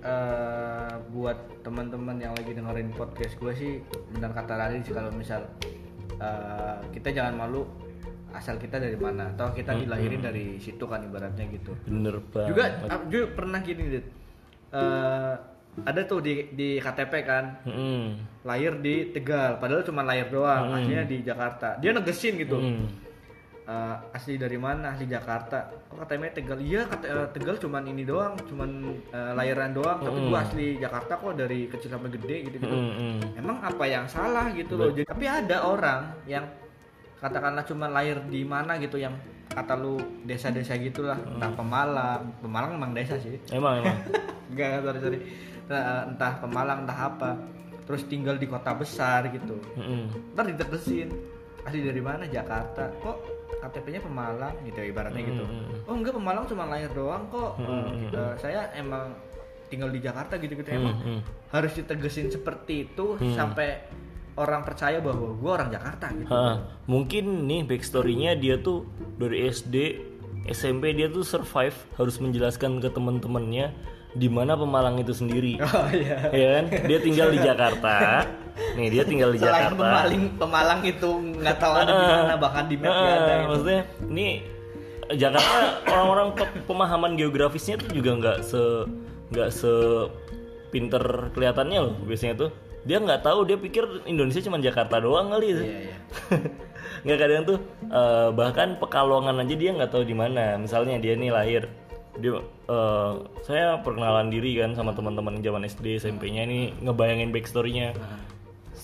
eh, buat teman-teman yang lagi dengerin podcast gue sih benar kata Radin sih kalau misal eh, kita jangan malu asal kita dari mana atau kita dilahirin dari situ kan ibaratnya gitu. Bener banget. juga ah, juga pernah gini Dit. Eh, ada tuh di di KTP kan Mm-mm. lahir di Tegal padahal cuma lahir doang aslinya di Jakarta. Dia negesin gitu. Mm. Eh, asli dari mana? Asli Jakarta. Kok katanya Tegal? Iya kata, eh, Tegal cuman ini doang cuman eh, lahiran doang. Tapi gua asli Jakarta kok dari kecil sampai gede gitu gitu. Emang apa yang salah gitu loh? Jadi, tapi ada orang yang katakanlah cuma lahir di mana gitu yang kata lu desa-desa gitulah. Entah Pemalang. Pemalang emang desa sih. Emang emang. Enggak sorry sorry. Nah, entah Pemalang entah apa. Terus tinggal di kota besar gitu. Mm-mm. ntar ditegesin asli dari mana? Jakarta. Kok KTP-nya Pemalang gitu ibaratnya gitu. Oh enggak Pemalang cuma lahir doang kok. Eh, eh, saya emang tinggal di Jakarta gitu gitu emang Mm-mm. harus ditegesin seperti itu sampai orang percaya bahwa gue orang Jakarta gitu. Ha, mungkin nih backstorynya dia tuh dari SD SMP dia tuh survive harus menjelaskan ke teman-temannya di mana Pemalang itu sendiri. Oh iya. Ya kan? Dia tinggal di Jakarta. Nih dia tinggal di selain Jakarta. Pemalang Pemalang itu nggak tahu ada di mana bahkan di map nggak ada gitu. maksudnya ini Jakarta orang-orang pe- pemahaman geografisnya tuh juga nggak se nggak se pinter kelihatannya loh biasanya tuh. Dia nggak tahu dia pikir Indonesia cuma Jakarta doang kali itu iya iya. Nggak kadang tuh eh, bahkan Pekalongan aja dia nggak tahu di mana. Misalnya dia nih lahir dia eh, saya perkenalan diri kan sama teman-teman zaman SD SMP-nya ini ngebayangin backstory-nya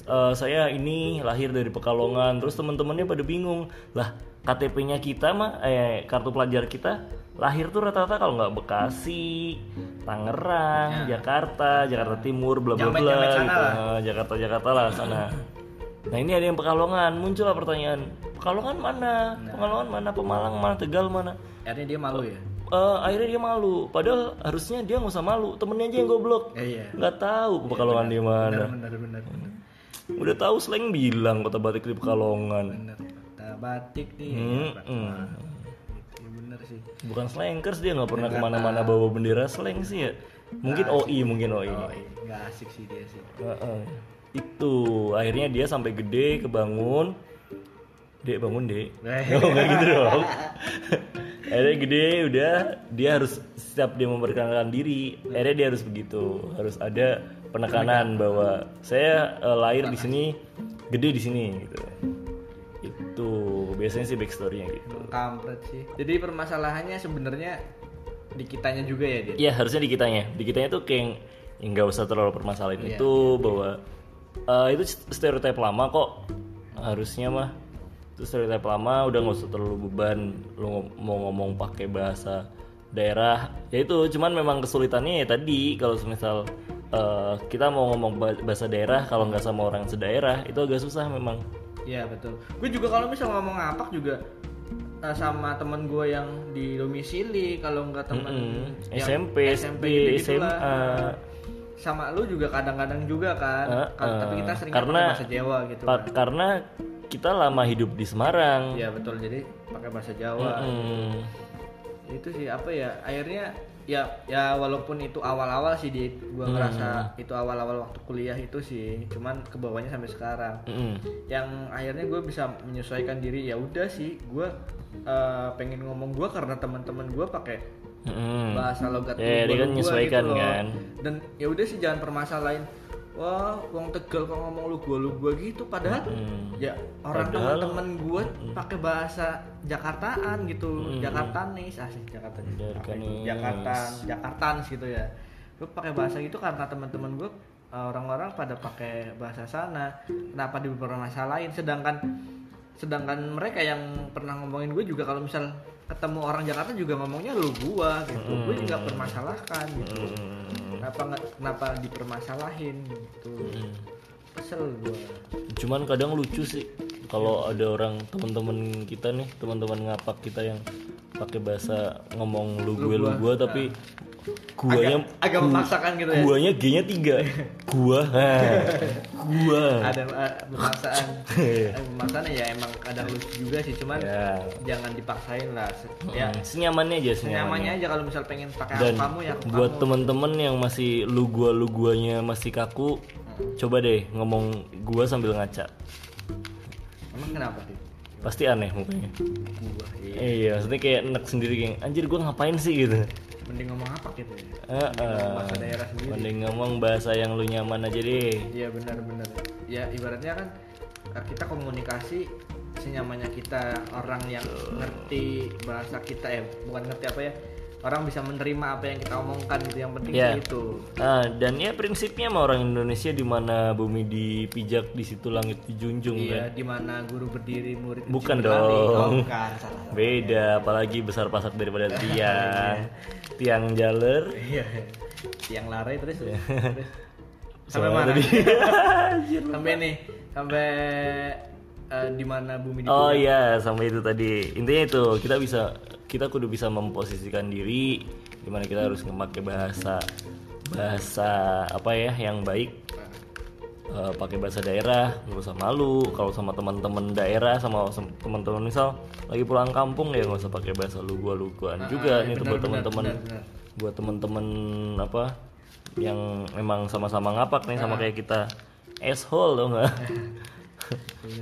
Eh, saya ini lahir dari Pekalongan terus teman-temannya pada bingung lah KTP-nya kita mah eh kartu pelajar kita lahir tuh rata-rata kalau nggak Bekasi, Tangerang, Jakarta, Jakarta Timur, bla bla bla gitu. lah. Eh, Jakarta Jakarta lah sana. Nah ini ada yang Pekalongan, muncullah pertanyaan, Pekalongan mana? Pekalongan mana? Pemalang mana? Tegal mana? akhirnya dia malu ya Eh, akhirnya dia malu, padahal harusnya dia nggak usah malu, temennya aja yang goblok, Eh, iya nggak tahu Pekalongan di mana. benar Udah tahu slang bilang kota batik di Pekalongan. kota batik nih Hmm, hmm. Iya, bener sih Bukan slankers dia nggak pernah ke mana-mana bawa bendera slang sih ya. Mungkin OI, mungkin OI. iya nggak asik sih dia sih Heeh. Itu akhirnya dia sampai gede kebangun. Dek bangun dek. Eh. Oh nggak gitu dong. akhirnya gede udah dia harus setiap dia memperkenalkan diri. Akhirnya dia harus begitu. Harus ada penekanan bahwa saya eh, lahir di sini, gede di sini gitu. Itu biasanya sih backstorynya gitu. kampret sih jadi permasalahannya sebenarnya di kitanya juga ya dia Iya harusnya di kitanya, di kitanya tuh kayak ya nggak usah terlalu permasalahin Iya, itu bahwa eh, itu stereotip lama kok harusnya mah itu stereotip lama udah nggak usah terlalu beban lu ngom- mau ngomong pakai bahasa daerah ya itu cuman memang kesulitannya ya tadi kalau misal eh, kita mau ngomong ba- bahasa daerah kalau nggak sama orang sedaerah itu agak susah memang Iya betul. Gue juga kalau misal ngomong ngapak juga eh, sama temen gue yang di domisili kalau nggak temen Mm-mm. yang SMP, SD, gitu-gitulah. SMA. sama lu juga kadang-kadang juga kan Kal- eh. tapi kita sering Karena- bahasa Jawa gitu kan. karena kita lama hidup di Semarang Iya betul jadi pakai bahasa Jawa Mm. itu sih apa ya akhirnya ya ya walaupun itu awal-awal sih di gua Hmm. ngerasa itu awal-awal waktu kuliah itu sih cuman ke bawahnya sampai sekarang Mm-mm. yang akhirnya gue bisa menyesuaikan diri ya udah sih gue eh, pengen ngomong gue karena teman-teman gue pakai Mm-mm. bahasa logat Ya, dia gua- kan menyesuaikan gitu loh. kan. dan ya udah sih jangan permasalahin wah wong tegal kok ngomong lu gua lu gua gitu padahal Hmm. ya orang Padahal- teman-teman gue pakai bahasa Jakartaan gitu Jakartanis asik Jakarta Jakartanis. Jakarta Jakartan gitu ya. Gue pakai bahasa itu karena teman-teman gue orang-orang pada pakai bahasa sana kenapa dipermasalahin sedangkan sedangkan mereka yang pernah ngomongin gue juga kalau misal ketemu orang Jakarta juga ngomongnya lu gua gitu. Gue juga permasalahkan gitu. Mm. Kenapa nggak kenapa dipermasalahin gitu? Kesel gue Cuman kadang lucu sih kalau ada orang teman-teman kita nih, teman-teman ngapak kita yang pakai bahasa ngomong lu gue lu gue tapi guanya agak, agak memaksakan gitu ya? guanya G-nya tiga. Gua gua. Ada uh, pemaksaan Iya. Eh, pemaksaan ya emang kadang lucu juga sih cuman ya jangan dipaksain lah. Ya senyamannya aja senyamannya. nyamannya aja kalau misal pengen pakai dan kamu ya buat kamu. temen-temen yang masih lu gua lu guanya masih kaku coba deh ngomong gua sambil ngaca. Emang kenapa sih pasti aneh mukanya. Gua iya. Iya maksudnya kayak enak sendiri kayak anjir gua ngapain sih? gitu. Mending ngomong apa gitu ya? Heeh. bahasa daerah sendiri. Mending ngomong bahasa yang lu nyaman aja deh. Iya benar-benar ya ibaratnya kan eh, kita komunikasi senyamannya kita orang yang ngerti bahasa kita ya. Bukan ngerti apa ya orang bisa menerima apa yang kita omongkan gitu yang penting Ya. sih itu Nah, dan ya prinsipnya sama orang Indonesia di mana bumi dipijak di situ langit dijunjung iya kan. di mana guru berdiri murid Bukan dong. oh, bukan salah Beda, apalagi besar pasak daripada tiang. tiang jaler. iya yang lari terus, terus. Sama sampai mana tadi. sampai nih sampai eh, di mana bumi Oh dipijak. iya, sampai itu tadi. Intinya itu, kita bisa kita kudu bisa memposisikan diri di mana kita harus memakai bahasa bahasa apa ya yang baik. Eh, pakai bahasa daerah nggak usah malu. Kalau sama teman-teman daerah sama teman-teman misal lagi pulang kampung ya nggak usah pakai bahasa lu gua lu guaan juga nih tuh buat teman-teman buat teman-teman apa yang emang sama-sama ngapak nih sama kayak kita. Asshole lo nggak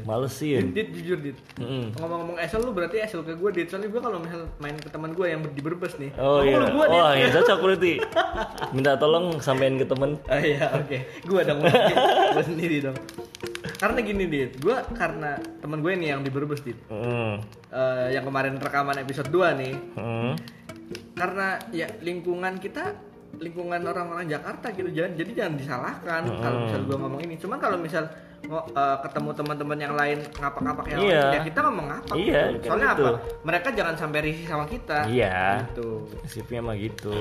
males sih ya Dit, dit, jujur dit. Mm-mm. ngomong-ngomong esel lu berarti esel ke gue dit. Soalnya gue kalau misal main ke teman gue yang di Brebes nih Oh iya, lu gue dit. Wah ya cocok berarti. Minta tolong sampein ke temen. Ah, iya oke. Gue dong gue sendiri dong. Karena gini dit. Gue karena teman gue nih yang di Brebes dit. Hmm, Eh, yang kemarin rekaman episode 2 nih. Hmm, karena ya lingkungan kita lingkungan orang-orang Jakarta gitu jangan jadi jangan disalahkan kalau misal gue ngomong ini cuman kalau misal eh, ketemu teman-teman yang lain ngapak-ngapak yang Iya. lain ya kita ngomong ngapak Iya, gitu. soalnya gitu. apa mereka jangan sampai risih sama kita iya. gitu Prinsipnya mah gitu.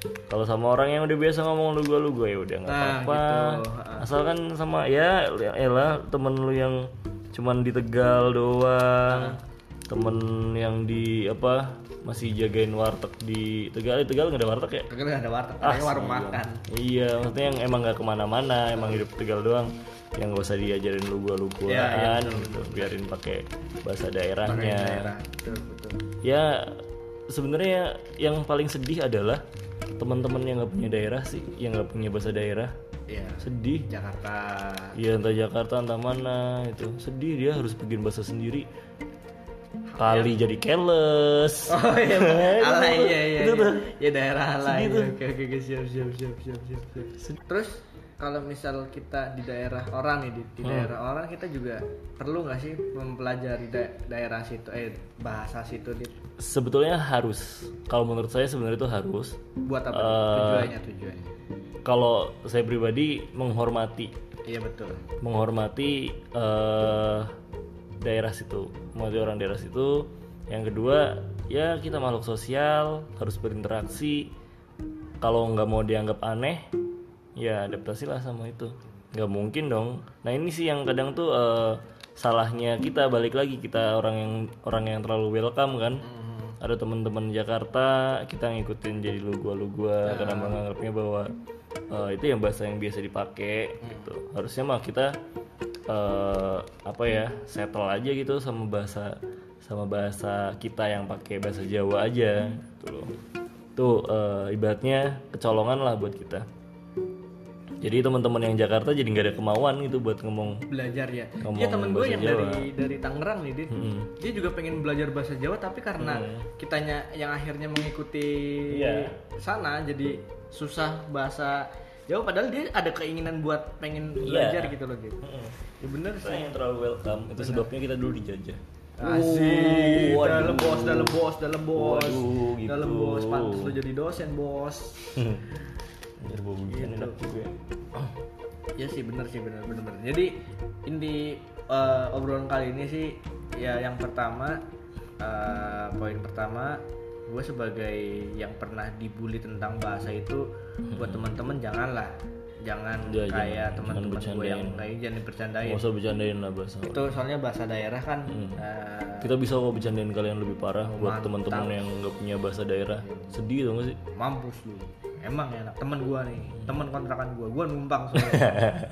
Kalau sama orang yang udah biasa ngomong lu gua lu gua ya udah nggak Nah, apa-apa. gitu. Asalkan sama ya elah temen lu yang cuman di Tegal doang. Temen yang di apa masih jagain warteg di Tegal, di Tegal nggak ada warteg ya? Kagak ada warteg, Ah, warung iya. makan. Iya, maksudnya yang emang nggak ke mana-mana, emang hidup Tegal doang. Yang gak usah diajarin lu gua lu Iya, iya, gitu. biarin pakai bahasa daerahnya. daerah. Betul, betul. Ya sebenarnya yang paling sedih adalah teman-teman yang nggak punya daerah sih, yang nggak punya bahasa daerah. Iya. Sedih. Jakarta. Iya entah Jakarta entah mana itu sedih dia harus bikin bahasa sendiri. Kali jadi keles. Oh iya, ala iya iya. Itu tuh. Ya daerah ala. Sedih iya. tuh. Oke oke oke, siap siap siap siap siap. siap. Terus kalau misal kita di daerah orang nih di, di Hmm. daerah orang kita juga perlu nggak sih mempelajari da- daerah situ eh bahasa situ di Sebetulnya harus. Kalau menurut saya sebenarnya itu harus. buat apa Eh, tujuannya tujuannya Kalau saya pribadi menghormati iya betul menghormati eh, daerah situ, menghormati orang daerah situ. Yang kedua, ya kita makhluk sosial, harus berinteraksi. Kalau nggak mau dianggap aneh, ya adaptasilah sama itu. Nggak mungkin dong. Nah ini sih yang kadang tuh eh, salahnya kita balik lagi kita orang yang orang yang terlalu welcome kan. Ada teman-teman Jakarta kita ngikutin jadi lu gua lu gua karena menganggapnya bahwa eh, itu yang bahasa yang biasa dipakai gitu. Harusnya mah kita eh, apa ya settle aja gitu sama bahasa sama bahasa kita yang pakai bahasa Jawa aja gitu loh. Tuh eh, ibaratnya kecolongan lah buat kita. Jadi teman-teman yang Jakarta jadi nggak ada kemauan gitu buat ngomong belajar ya Ngomong iya temen gue yang Jawa. dari dari Tangerang nih Dit. Hmm. dia juga pengen belajar bahasa Jawa tapi karena kitanya yang akhirnya mengikuti Iya. sana jadi susah bahasa Jawa padahal dia ada keinginan buat pengen Iya. belajar gitu loh gitu ya bener Saya sih yang terlalu welcome itu sebabnya kita dulu dijajah. Asik, Waduh. dalam bos, dalam bos, dalam bos, Waduh, gitu. dalam bos, pantas lo jadi dosen bos. Anjir bau begini enak juga. Ya sih bener sih bener bener. bener. Jadi inti eh, obrolan kali ini sih ya yang pertama eh, poin pertama gue sebagai yang pernah dibully tentang bahasa itu buat teman-teman janganlah jangan Ya, kayak teman-teman gue yang kayak jangan dipercandain. Gak usah bercandain lah bahasa. Itu soalnya bahasa daerah kan Hmm. eh, Kita bisa kok bercandain kalian lebih parah buat teman-teman yang nggak punya bahasa daerah. Sedih tau gak sih? mampus lu. emang enak temen gua nih temen kontrakan gua gua numpang soalnya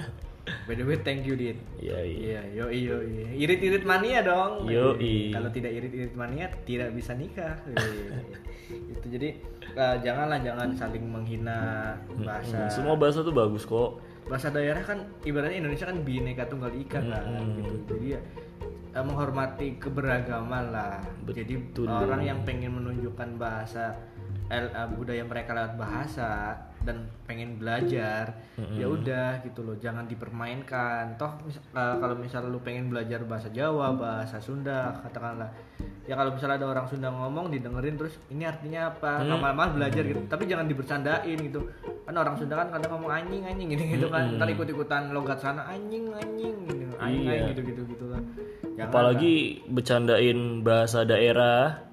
by the way thank you dit Iya, iya. Iya, yo yo Irit-irit mania dong. Yoi. Kalau tidak irit-irit mania tidak bisa nikah. itu jadi eh, janganlah jangan saling menghina bahasa. Hmm, Semua bahasa tuh bagus kok. Bahasa daerah kan ibaratnya Indonesia kan bineka tunggal ika kan gitu. Jadi ya eh, menghormati keberagaman lah. Jadi Betul. orang yang pengen menunjukkan bahasa eh, budaya mereka lewat bahasa dan pengen belajar ya udah gitu loh jangan dipermainkan. Toh mis- eh, kalau misal lu pengen belajar bahasa Jawa bahasa Sunda katakanlah ya kalau misalnya ada orang Sunda ngomong didengerin terus ini artinya apa? Lama-lama belajar gitu tapi jangan dibercandain gitu. Kan orang Sunda kan kadang ngomong anjing anjing gitu gitu kan. Ntar ikut-ikutan logat sana anjing anjing gitu anjing Iya. gitu gitu gitu Jangan Apalagi bercandain bahasa daerah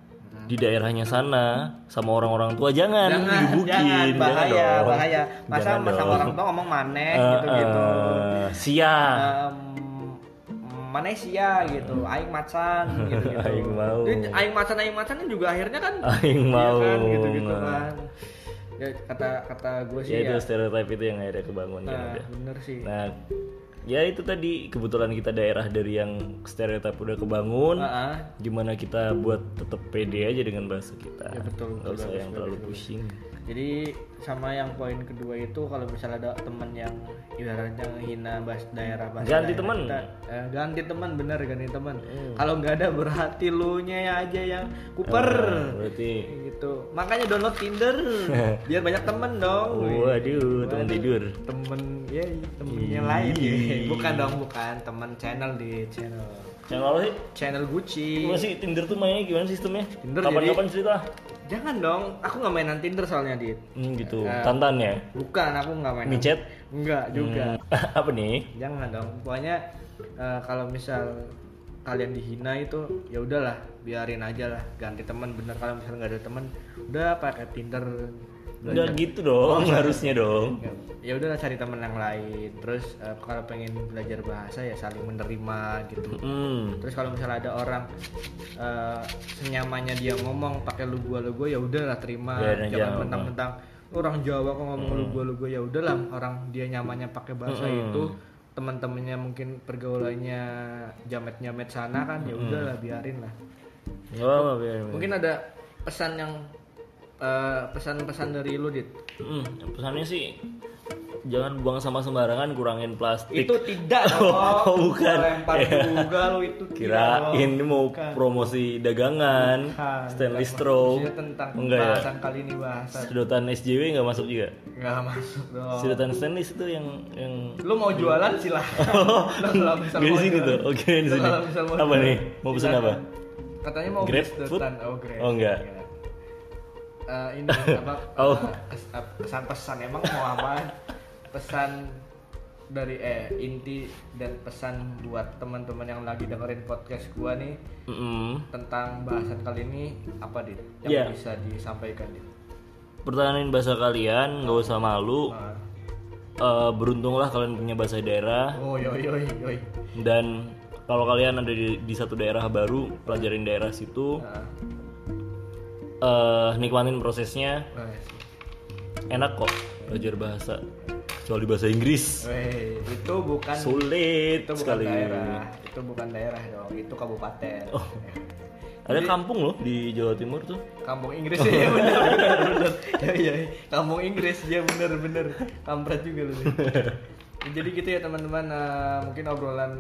di daerahnya sana sama orang-orang tua jangan, jangan digebukin, jangan bahaya dong. bahaya masa Jangan sama dong. orang tua ngomong maneh Eh, gitu gitu eh, sia Em, Malaysia gitu, aing macan gitu gitu. Aing mau. aing macan aing macan kan juga akhirnya kan Aing iya mau. kan, gitu gitu kan. Ya kata kata gue sih ya ya. itu stereotip itu yang akhirnya kebangun kan Nah, udah. bener sih. Nah, ya itu tadi kebetulan kita daerah dari yang stereotip udah kebangun, Heeh. gimana kita buat tetap pede aja dengan bahasa kita. Ya, betul, Nggak usah yang terlalu pusing. Jadi sama yang poin kedua itu kalau misalnya ada temen yang ibaratnya menghina bahasa daerah bahasa Ganti kita, eh, ganti temen bener ganti temen. Kalau nggak ada berarti lu nya aja yang kuper. Nah, berarti. Gitu. Makanya download Tinder. Biar banyak temen dong. Waduh, temen tidur. temen ya temennya lain. Ya. bukan dong bukan. Temen channel di channel channel apa sih? channel Gucci Gimana sih Tinder tuh mainnya gimana sistemnya? Tinder Kapan-kapan cerita? jangan dong aku nggak mainan Tinder soalnya dit Hmm, gitu. Eh, Tantannya. bukan aku nggak main Micet? enggak juga Hmm, apa nih? jangan dong pokoknya eh, kalau misal kalian dihina itu ya udahlah biarin aja lah ganti teman bener kalau misalnya nggak ada teman udah pakai Tinder Udah gitu dong, harusnya dong. ya udahlah cari teman yang lain. Terus eh, kalau pengen belajar bahasa ya saling menerima gitu. Hmm. terus kalau misalnya ada orang eh, senyamannya dia ngomong pakai lu gua lu gua ya udahlah terima. Biarin jangan mentang-mentang orang Jawa kok ngomong lu gua lu gua ya udahlah orang dia nyamannya pakai bahasa Hmm. itu teman-temannya mungkin pergaulannya jamet-jamet sana kan ya udahlah biarin lah. Biarin. mungkin ada pesan yang eh, pesan-pesan dari lu dit Hmm, pesannya sih jangan buang sampah sembarangan, kurangin plastik. itu tidak Oh, dong. bukan. lempar Ya. juga lu itu dong. ini mau Bukan. promosi dagangan, Bukan, stainless straw. Tentang Enggak ya. kali ini bahasa Sedotan SJW nggak masuk juga. nggak masuk dong Sedotan stainless itu yang yang lu mau jualan silahkan kalau misal di mau sini tuh. Oke di sini. Apa nih? Mau pesan apa? katanya mau Grab food? oh grab Oh, enggak. Eh, ini apa Oh. eh, pesan-pesan emang mau apa pesan dari eh inti dan pesan buat teman-teman yang lagi dengerin podcast gua nih Mm-mm. tentang bahasan kali ini apa dit yang Iya. bisa disampaikan dit Pertahanin bahasa kalian, nggak usah malu. Nah, Eh, beruntunglah kalian punya bahasa daerah oh yoi yoi yoi dan kalau kalian ada di, di satu daerah baru, pelajarin daerah situ, Nah, eh nikmatin prosesnya, enak kok belajar bahasa. Kecuali bahasa Inggris, Weh, itu bukan sulit itu bukan sekali. daerah itu bukan daerah dong itu kabupaten Oh. Ada kampung loh di Jawa Timur tuh. kampung Inggris ya bener bener bener ya iya. kampung Inggris ya bener bener kampret juga nih. jadi gitu ya teman-teman Nah, mungkin obrolan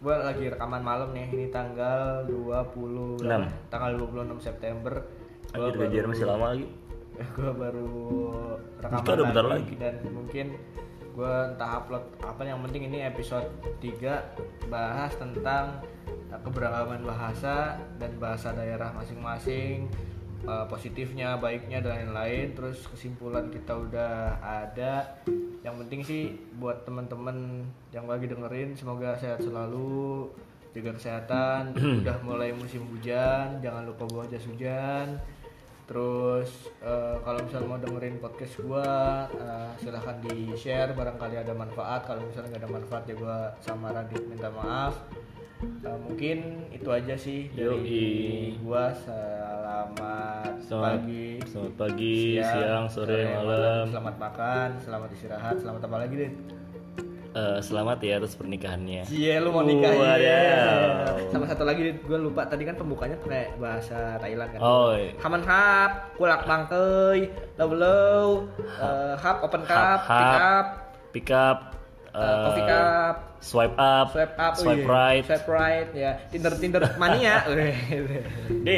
gua lagi rekaman malam nih ini tanggal 20 Enam. tanggal 26 September Anjir gajian masih lama lagi. gue baru rekaman udah bentar lagi, dan mungkin gue entah upload apa yang penting ini episode 3 bahas tentang uh, keberagaman bahasa dan bahasa daerah masing-masing uh, positifnya baiknya dan lain-lain. Terus kesimpulan kita udah ada. Yang penting sih buat teman-teman yang lagi dengerin semoga sehat selalu jaga kesehatan. Udah mulai musim hujan jangan lupa bawa jas hujan Terus eh, kalau misalnya mau dengerin podcast gua eh, silahkan di share barangkali ada manfaat. Kalau misalnya nggak ada manfaat ya gua sama Radit minta maaf. Eh, mungkin itu aja sih dari Yoi. gua selamat, Selamat pagi Selamat pagi, siang, sore, malam. selamat makan selamat istirahat selamat apa lagi deh Eh, selamat ya atas pernikahannya. Cie lu mau nikah Wadaw. ya. Sama satu lagi gue lupa tadi kan pembukanya pakai bahasa Thailand kan. Oh, iya. Haman hap, kulak bangkei, low low, eh, hap open cup, Hap, pick up, pick up, eh, eh, coffee cup, swipe up, swipe up, oh swipe iya. right. swipe right ya, Tinder Tinder mania. D.